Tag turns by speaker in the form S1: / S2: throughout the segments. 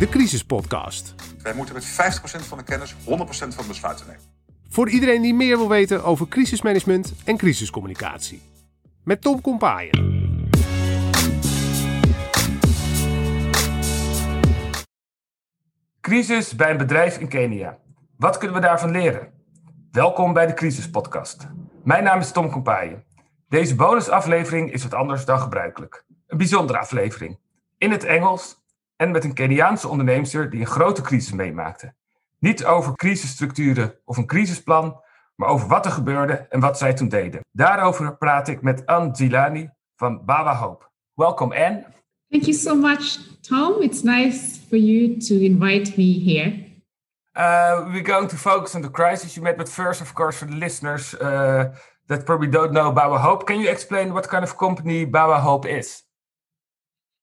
S1: de Crisis Podcast.
S2: Wij moeten met 50% van de kennis 100% van de besluiten nemen.
S1: Voor iedereen die meer wil weten over crisismanagement en crisiscommunicatie. Met Tom Kompaaien.
S3: Crisis bij een bedrijf in Kenia. Wat kunnen we daarvan leren? Welkom bij de Crisis Podcast. Mijn naam is Tom Kompaaien. Deze bonusaflevering is wat anders dan gebruikelijk. Een bijzondere aflevering. In het Engels en met een Keniaanse onderneemster die een grote crisis meemaakte. Niet over crisisstructuren of een crisisplan, maar over wat er gebeurde en wat zij toen deden. Daarover praat ik met Anne Zilani van Bawa Hope. Welkom Anne.
S4: Thank you so much, Tom. It's nice for you to invite me here.
S3: Uh, we're going to focus on the crisis you met, but first, of course, for the listeners uh, that probably don't know Bawa Hope, can you explain what kind of company Bawa Hope is?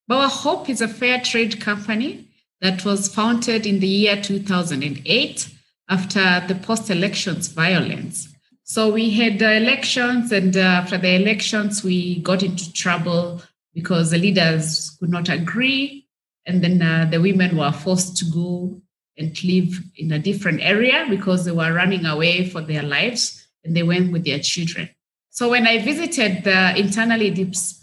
S4: Bawa Hope is a fair trade company that was founded in the year 2008 after the post elections violence. So we had the elections, and uh, after the elections, we got into trouble because the leaders could not agree. And then uh, the women were forced to go and live in a different area because they were running away for their lives and they went with their children. So when I visited the internally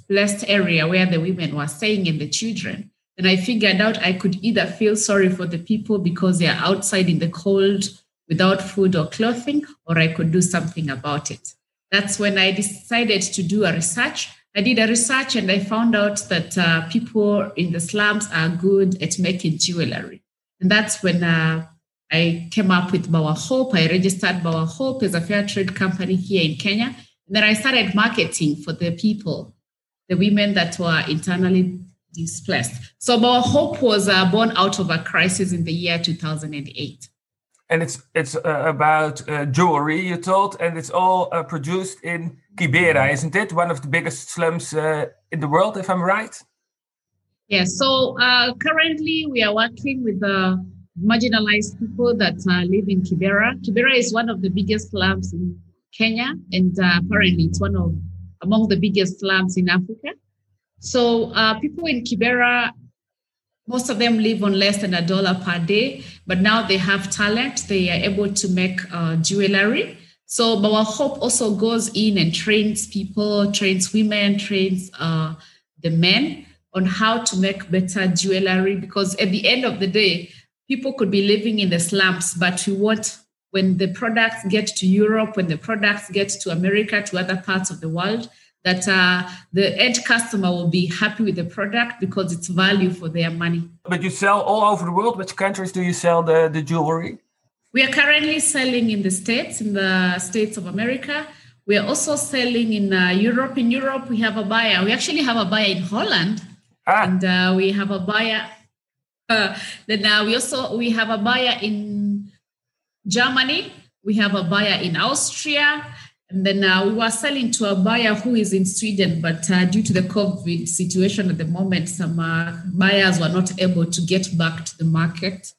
S4: displaced area where the women were staying and the children, And I figured out I could either feel sorry for the people because they are outside in the cold without food or clothing, or I could do something about it. That's when I decided to do a research. I did a research and I found out that uh, people in the slums are good at making jewelry. And that's when uh, I came up with Bawa Hope. I registered Bawa Hope as a fair trade company here in Kenya. And then I started marketing for the people, the women that were internally displaced. So Bawa Hope was uh, born out of a crisis in the year 2008.
S3: And it's it's uh, about uh, jewelry, you told, and it's all uh, produced in Kibera, isn't it? One of the biggest slums uh, in the world, if I'm right.
S4: Yeah, so uh, currently we are working with the marginalized people that uh, live in Kibera. Kibera is one of the biggest slums in Kenya, and uh, apparently it's one of among the biggest slums in Africa. So uh, people in Kibera, most of them live on less than a dollar per day, but now they have talent. They are able to make uh, jewelry. So Bawa Hope also goes in and trains people, trains women, trains uh, the men on how to make better jewelry because at the end of the day, people could be living in the slums, but we want when the products get to Europe, when the products get to America, to other parts of the world, that uh, the end customer will be happy with the product because it's value for their money.
S3: But you sell all over the world. Which countries do you sell the, the jewelry?
S4: We are currently selling in the States, in the States of America. We are also selling in uh, Europe. In Europe, we have a buyer. We actually have a buyer in Holland
S3: Ah.
S4: and uh, we have a buyer. Uh, then uh, we also we have a buyer in Germany. We have a buyer in Austria, and then uh, we were selling to a buyer who is in Sweden. But uh, due to the COVID situation at the moment, some uh, buyers were not able to get back to the market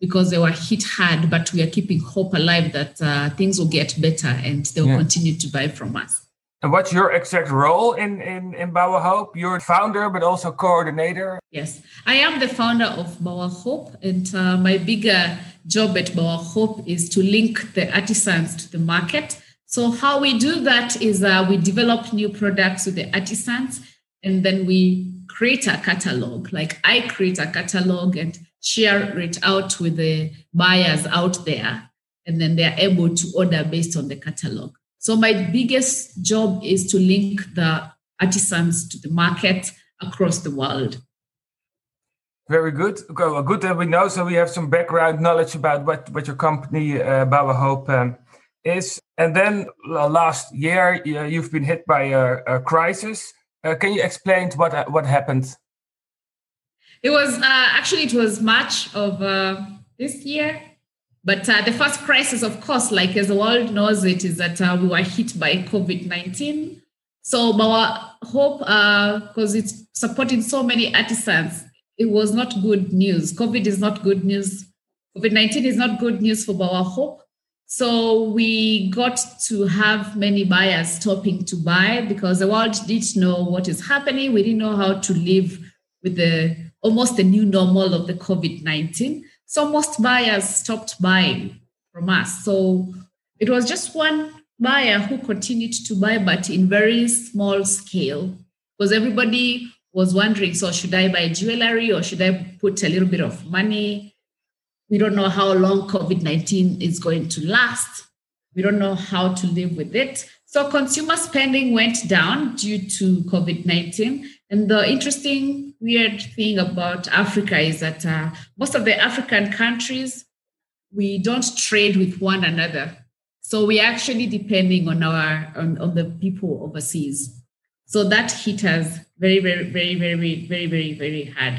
S4: because they were hit hard. But we are keeping hope alive that uh, things will get better and they will
S3: Yeah.
S4: continue to buy from us.
S3: And what's your exact role in, in, in Bawa Hope? You're founder, but also coordinator.
S4: Yes, I am the founder of Bawa Hope, and uh, my bigger job at Bawa Hope is to link the artisans to the market. So, how we do that is uh, we develop new products with the artisans, and then we create a catalog. Like I create a catalog and share it out with the buyers out there, and then they're able to order based on the catalog. So, my biggest job is to link the artisans to the market across the world.
S3: Very good. Well, good that we know. So we have some background knowledge about what, what your company, uh, Bawa Hope, um, is. And then last year, uh, you've been hit by a, a crisis. Uh, can you explain what what happened?
S4: It was uh, actually it was March of uh, this year, but uh, the first crisis, of course, like as the world knows it, is that uh, we were hit by COVID nineteen. So Bawa Hope, because it's supporting so many artisans, it was not good news. COVID is not good news. COVID nineteen is not good news for Bawa Hope. So we got to have many buyers stopping to buy because the world didn't know what is happening. We didn't know how to live with the almost the new normal of the COVID 19. So most buyers stopped buying from us. So it was just one buyer who continued to buy, but in very small scale, because everybody was wondering so, should I buy jewelry or should I put a little bit of money? We don't know how long COVID 19 is going to last. We don't know how to live with it. So consumer spending went down due to COVID 19. And the interesting, weird thing about Africa is that uh, most of the African countries, we don't trade with one another. So we're actually depending on our on, on the people overseas. So that hit us very, very, very, very, very, very, very hard.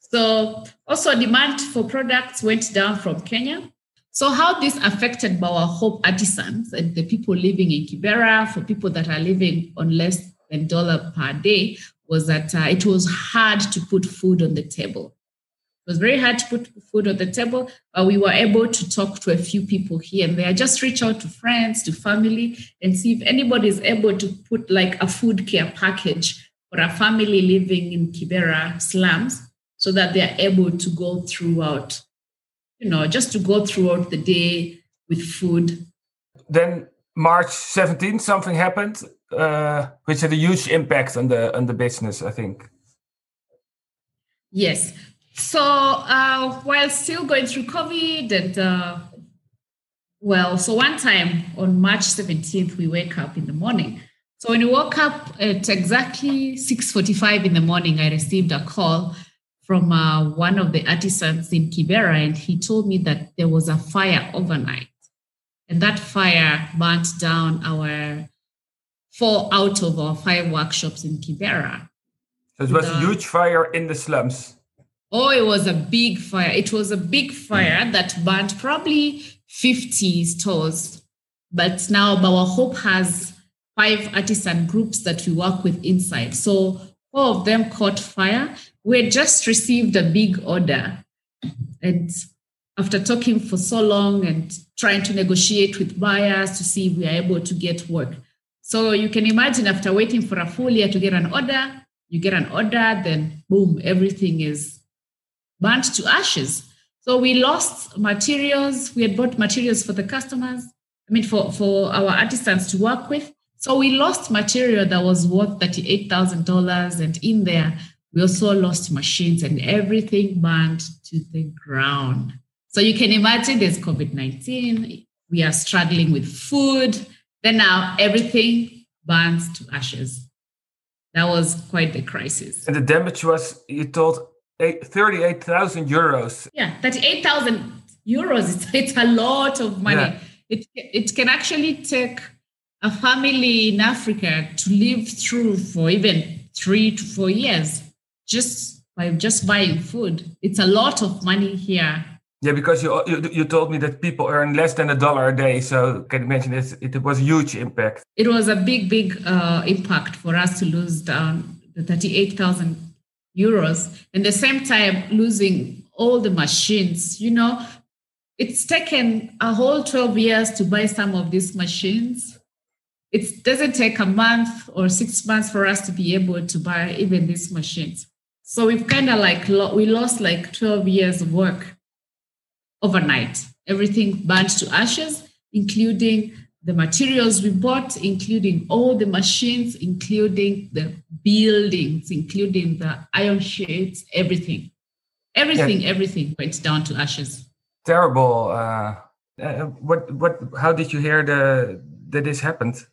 S4: So also demand for products went down from Kenya. So how this affected Bawa Hope artisans and the people living in Kibera, for people that are living on less than dollar per day, was that uh, it was hard to put food on the table. It was very hard to put food on the table, but we were able to talk to a few people here and there. Just reach out to friends, to family, and see if anybody is able to put like a food care package for a family living in Kibera slums so that they are able to go throughout, you know, just to go throughout the day with food.
S3: Then March 17th, something happened, uh, which had a huge impact on the on the business, I think.
S4: Yes. So uh, while still going through COVID and uh, well, so one time on March 17th, we wake up in the morning. So when we woke up at exactly 6:45 in the morning, I received a call from uh, one of the artisans in Kibera, and he told me that there was a fire overnight, and that fire burnt down our four out of our five workshops in Kibera.
S3: So it was a huge fire in the slums.
S4: Oh, it was a big fire. It was a big fire that burnt probably 50 stores. But now Bawa Hope has five artisan groups that we work with inside. So four of them caught fire. We had just received a big order. And after talking for so long and trying to negotiate with buyers to see if we are able to get work. So you can imagine after waiting for a full year to get an order, you get an order, then boom, everything is burnt to ashes. So we lost materials. We had bought materials for the customers, I mean, for, for our artisans to work with. So we lost material that was worth $38,000. And in there, we also lost machines and everything burned to the ground. So you can imagine there's COVID 19. We are struggling with food. Then now everything burns to ashes. That was quite the crisis.
S3: And the damage was, you told, 38,000 euros.
S4: Yeah, 38,000 euros. It's, it's a lot of money. Yeah. It, it can actually take a family in Africa to live through for even three to four years just by just buying food. It's a lot of money here.
S3: Yeah, because you you, you told me that people earn less than a dollar a day, so can you mention it? It was a huge impact.
S4: It was a big, big uh, impact for us to lose down the thirty-eight thousand euros, and the same time losing all the machines. You know, it's taken a whole twelve years to buy some of these machines it doesn't take a month or six months for us to be able to buy even these machines. So we've kind of like we lost like 12 years of work overnight. Everything burned to ashes, including the materials we bought, including all the machines, including the buildings, including the iron sheets, everything. Everything, yeah. everything went down to ashes.
S3: Terrible. Uh, uh, what, what, how did you hear the, that this happened?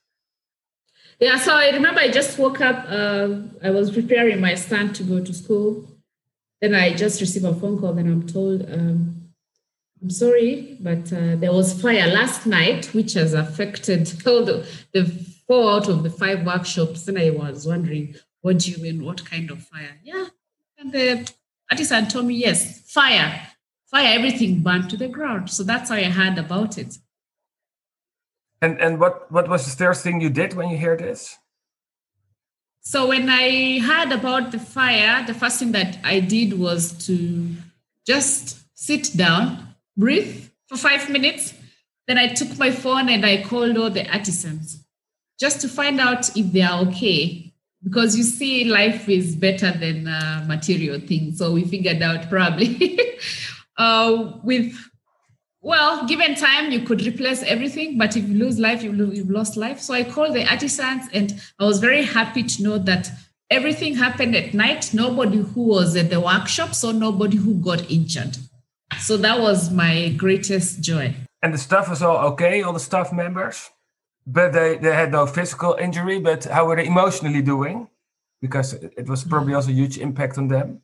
S4: Yeah, so I remember I just woke up. Uh, I was preparing my son to go to school. Then I just received a phone call. Then I'm told, um, I'm sorry, but uh, there was fire last night, which has affected all the, the four out of the five workshops. And I was wondering, what do you mean? What kind of fire? Yeah. And the artisan told me, yes, fire. Fire, everything burned to the ground. So that's how I heard about it.
S3: And and what what was the first thing you did when you hear this?
S4: So when I heard about the fire, the first thing that I did was to just sit down, breathe for five minutes. Then I took my phone and I called all the artisans just to find out if they are okay. because you see life is better than uh, material things so we figured out probably uh, with well given time you could replace everything but if you lose life you you've lost life so i called the artisans and i was very happy to know that everything happened at night nobody who was at the workshop so nobody who got injured so that was my greatest joy
S3: and the staff was all okay all the staff members but they, they had no physical injury. But how were they emotionally doing? Because it was probably also a huge impact on them.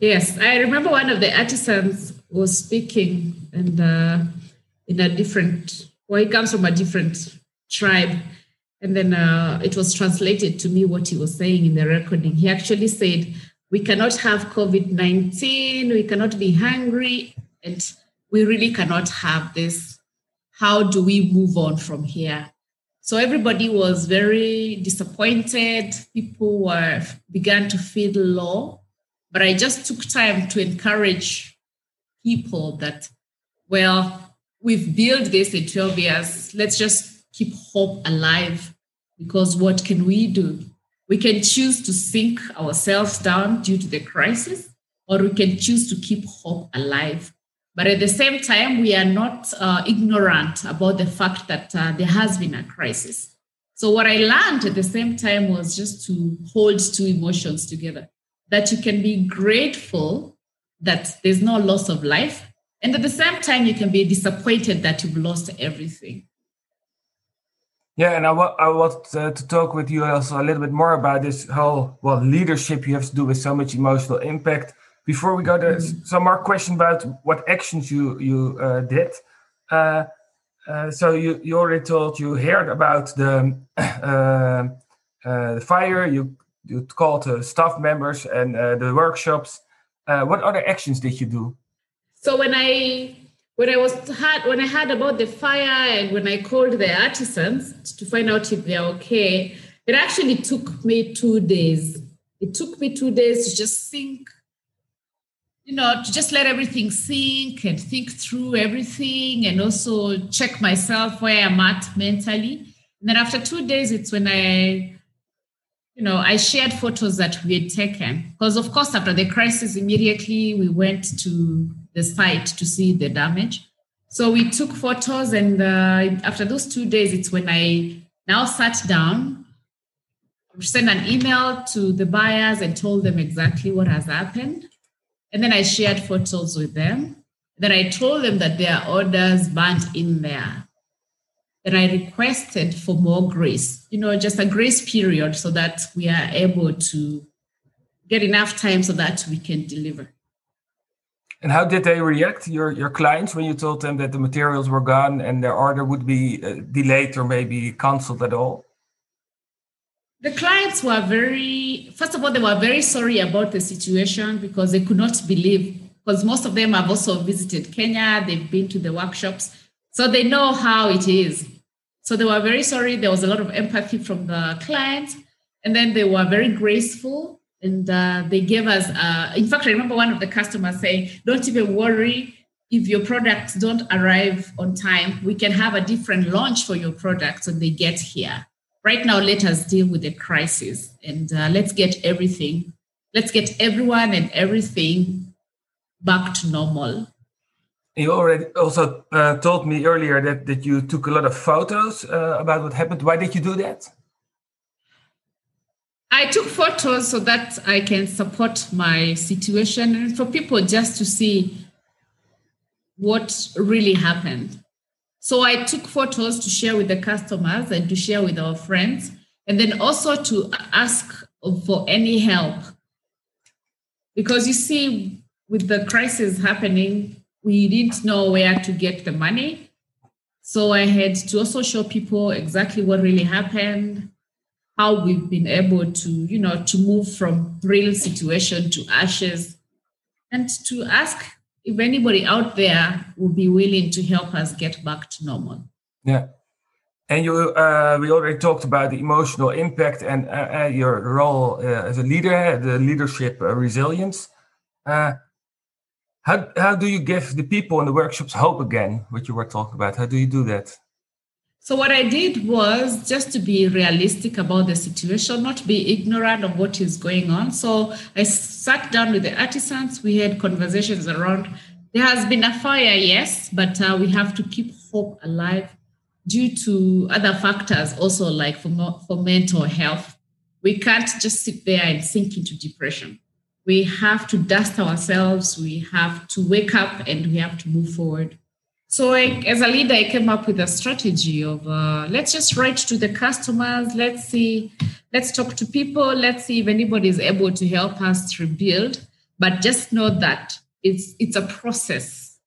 S4: Yes, I remember one of the artisans was speaking and uh, in a different. Well, he comes from a different tribe, and then uh, it was translated to me what he was saying in the recording. He actually said, "We cannot have COVID nineteen. We cannot be hungry, and we really cannot have this how do we move on from here? So everybody was very disappointed. People were began to feel low. But I just took time to encourage people that, well, we've built this in 12 years. Let's just keep hope alive because what can we do? We can choose to sink ourselves down due to the crisis, or we can choose to keep hope alive but at the same time, we are not uh, ignorant about the fact that uh, there has been a crisis. So, what I learned at the same time was just to hold two emotions together that you can be grateful that there's no loss of life. And at the same time, you can be disappointed that you've lost everything.
S3: Yeah, and I, I want uh, to talk with you also a little bit more about this whole well leadership you have to do with so much emotional impact before we go there, mm-hmm. some more question about what actions you you uh, did. Uh, uh, so you, you already told you heard about the uh, uh, the fire. You you called the staff members and uh, the workshops. Uh, what other actions did you do?
S4: So when I when I was had when I heard about the fire and when I called the artisans to find out if they're okay, it actually took me two days. It took me two days to just think you know, to just let everything sink and think through everything and also check myself where I'm at mentally. And then after two days, it's when I, you know, I shared photos that we had taken. Because, of course, after the crisis, immediately we went to the site to see the damage. So we took photos. And uh, after those two days, it's when I now sat down, sent an email to the buyers and told them exactly what has happened and then I shared photos with them. Then I told them that their orders burnt in there. Then I requested for more grace, you know, just a grace period so that we are able to get enough time so that we can deliver.
S3: And how did they react, your, your clients, when you told them that the materials were gone and their order would be uh, delayed or maybe cancelled at all?
S4: The clients were very, first of all, they were very sorry about the situation because they could not believe, because most of them have also visited Kenya, they've been to the workshops, so they know how it is. So they were very sorry. There was a lot of empathy from the clients, and then they were very graceful. And uh, they gave us, uh, in fact, I remember one of the customers saying, Don't even worry. If your products don't arrive on time, we can have a different launch for your products when they get here. Right now let us deal with the crisis and uh, let's get everything let's get everyone and everything back to normal
S3: you already also uh, told me earlier that, that you took a lot of photos uh, about what happened. Why did you do that?
S4: I took photos so that i can support my situation and for people just to see what really happened. So I took photos to share with the customers and to share with our friends, and then also to ask for any help. Because you see, with the crisis happening, we didn't know where to get the money. So I had to also show people exactly what really happened, how we've been able to, you know, to move from real situation to ashes, and to ask if anybody out there would be willing to help us get back to normal.
S3: Yeah. And you, uh, we already talked about the emotional impact and uh, uh, your role uh, as a leader, the leadership uh, resilience. How, how do you give the people in the workshops hope again, what you were talking about? How do you do that?
S4: So what I did was just to be realistic about the situation, not be ignorant of what is going on. So I sat down with the artisans. We had conversations around. There has been a fire, yes, but uh, we have to keep hope alive due to other factors, also like for, for mental health. We can't just sit there and sink into depression. We have to dust ourselves. We have to wake up and we have to move forward. So, I, as a leader, I came up with a strategy of uh, let's just write to the customers. Let's see, let's talk to people. Let's see if anybody is able to help us rebuild. But just know that it's it's a process.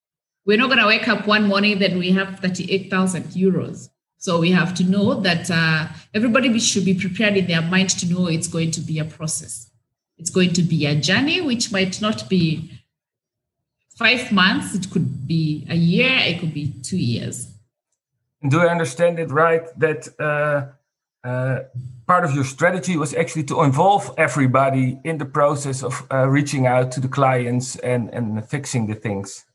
S4: We're not going to wake up one morning that we have thirty eight thousand euros. So we have to know that uh, everybody should be prepared in their mind to know it's going to be a process. It's going to be a journey, which might not be five months, it could be a year, it could be two years.
S3: Do I understand it right that uh, uh, part of your strategy was actually to involve everybody in the process of uh, reaching out to the clients and, and fixing the things?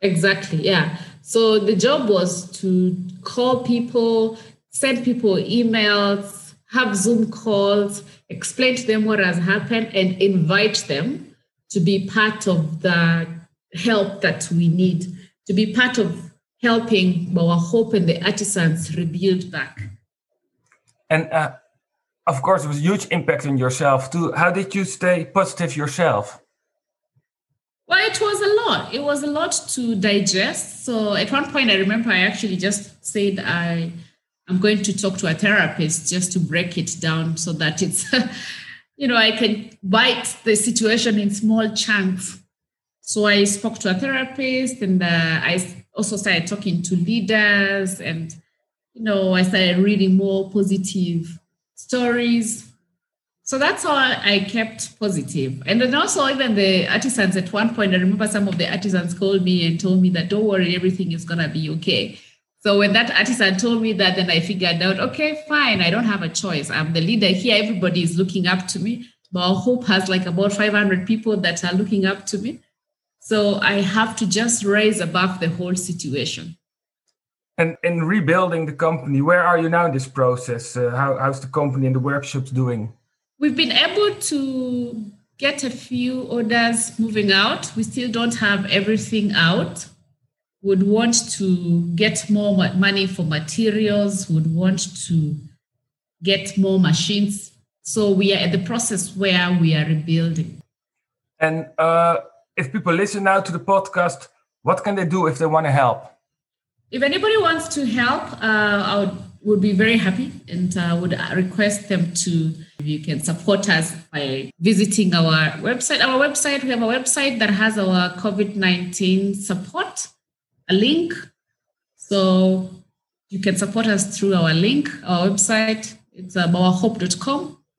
S4: Exactly, yeah. So the job was to call people, send people emails, have Zoom calls, explain to them what has happened, and invite them to be part of the help that we need to be part of helping Bawa Hope and the artisans rebuild back.
S3: And uh, of course, it was a huge impact on yourself too. How did you stay positive yourself?
S4: Well, it was a lot. It was a lot to digest. So at one point, I remember I actually just said I I'm going to talk to a therapist just to break it down so that it's you know I can bite the situation in small chunks so I spoke to a therapist and uh, I also started talking to leaders and, you know, I started reading more positive stories. So that's how I kept positive. And then also even the artisans at one point, I remember some of the artisans called me and told me that don't worry, everything is gonna be okay. So when that artisan told me that, then I figured out, okay, fine, I don't have a choice. I'm the leader here. Everybody is looking up to me. Bawa Hope has like about 500 people that are looking up to me. So I have to just raise above the whole situation.
S3: And in rebuilding the company, where are you now in this process? Uh, how, how's the company and the workshops doing?
S4: We've been able to get a few orders moving out. We still don't have everything out. Would want to get more money for materials, would want to get more machines. So we are at the process where we are rebuilding.
S3: And uh, if people listen now to the podcast, what can they do if they want to help?
S4: If anybody wants to help, uh, I would, would be very happy and uh, would request them to, if you can support us by visiting our website. Our website, we have a website that has our COVID 19 support, a link. So you can support us through our link, our website. It's uh,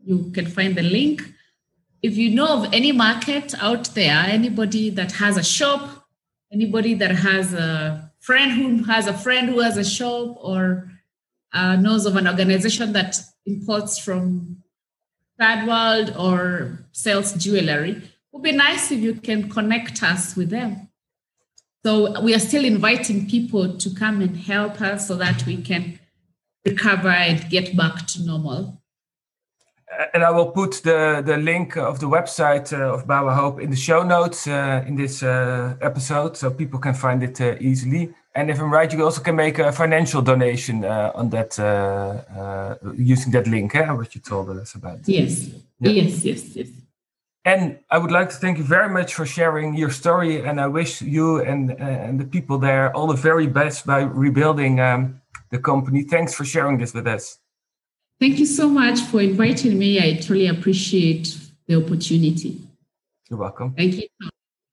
S4: You can find the link if you know of any market out there, anybody that has a shop, anybody that has a friend who has a friend who has a shop or uh, knows of an organization that imports from third world or sells jewelry, it would be nice if you can connect us with them. So we are still inviting people to come and help us so that we can recover and get back to normal
S3: and I will put the, the link of the website uh, of Bawa Hope in the show notes uh, in this uh, episode, so people can find it uh, easily. And if I'm right, you also can make a financial donation uh, on that uh, using that link, eh, what you told us about.
S4: Yes, yeah. yes, yes, yes.
S3: And I would like to thank you very much for sharing your story, and I wish you and and the people there all the very best by rebuilding um, the company. Thanks for sharing this with us.
S4: Thank you so much for inviting me. I truly appreciate the opportunity.
S3: You're welcome.
S4: Thank you.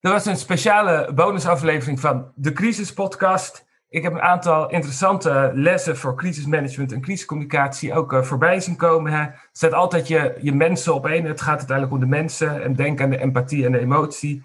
S3: Dat was een speciale bonusaflevering van de Crisis Podcast. Ik heb een aantal interessante lessen voor crisismanagement en crisiscommunicatie ook uh, voorbij zien komen. Zet altijd je, je mensen op één. Het gaat uiteindelijk om de mensen. En denk aan de empathie en de emotie.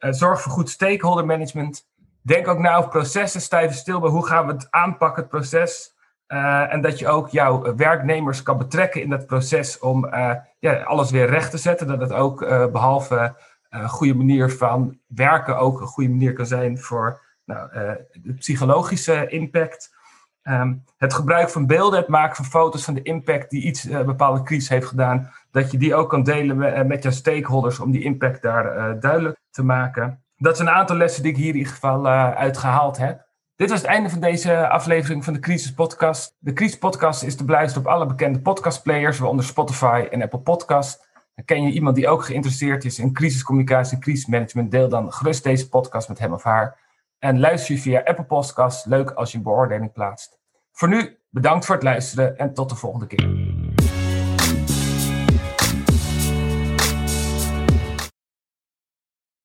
S3: Uh, zorg voor goed stakeholder management. Denk ook na over processen. Even stil bij hoe gaan we het aanpakken, het proces. Uh, en dat je ook jouw werknemers kan betrekken in dat proces om ja, alles weer recht te zetten. Dat het ook behalve een goede manier van werken ook een goede manier kan zijn voor nou, de psychologische impact. Ehm, het gebruik van beelden, het maken van foto's van de impact die iets, een bepaalde crisis heeft gedaan, dat je die ook kan delen met, met jouw stakeholders om die impact daar duidelijk te maken. Dat zijn een aantal lessen die ik hier in ieder geval uitgehaald heb. Dit was het einde van deze aflevering van de Crisis Podcast. De Crisis Podcast is te beluisteren op alle bekende podcastplayers, waaronder Spotify en Apple Podcast. ken je iemand die ook geïnteresseerd is in crisiscommunicatie en crisismanagement? Deel dan gerust deze podcast met hem of haar. En luister je via Apple Podcasts. Leuk als je een beoordeling plaatst. Voor nu, bedankt voor het luisteren en tot de volgende keer.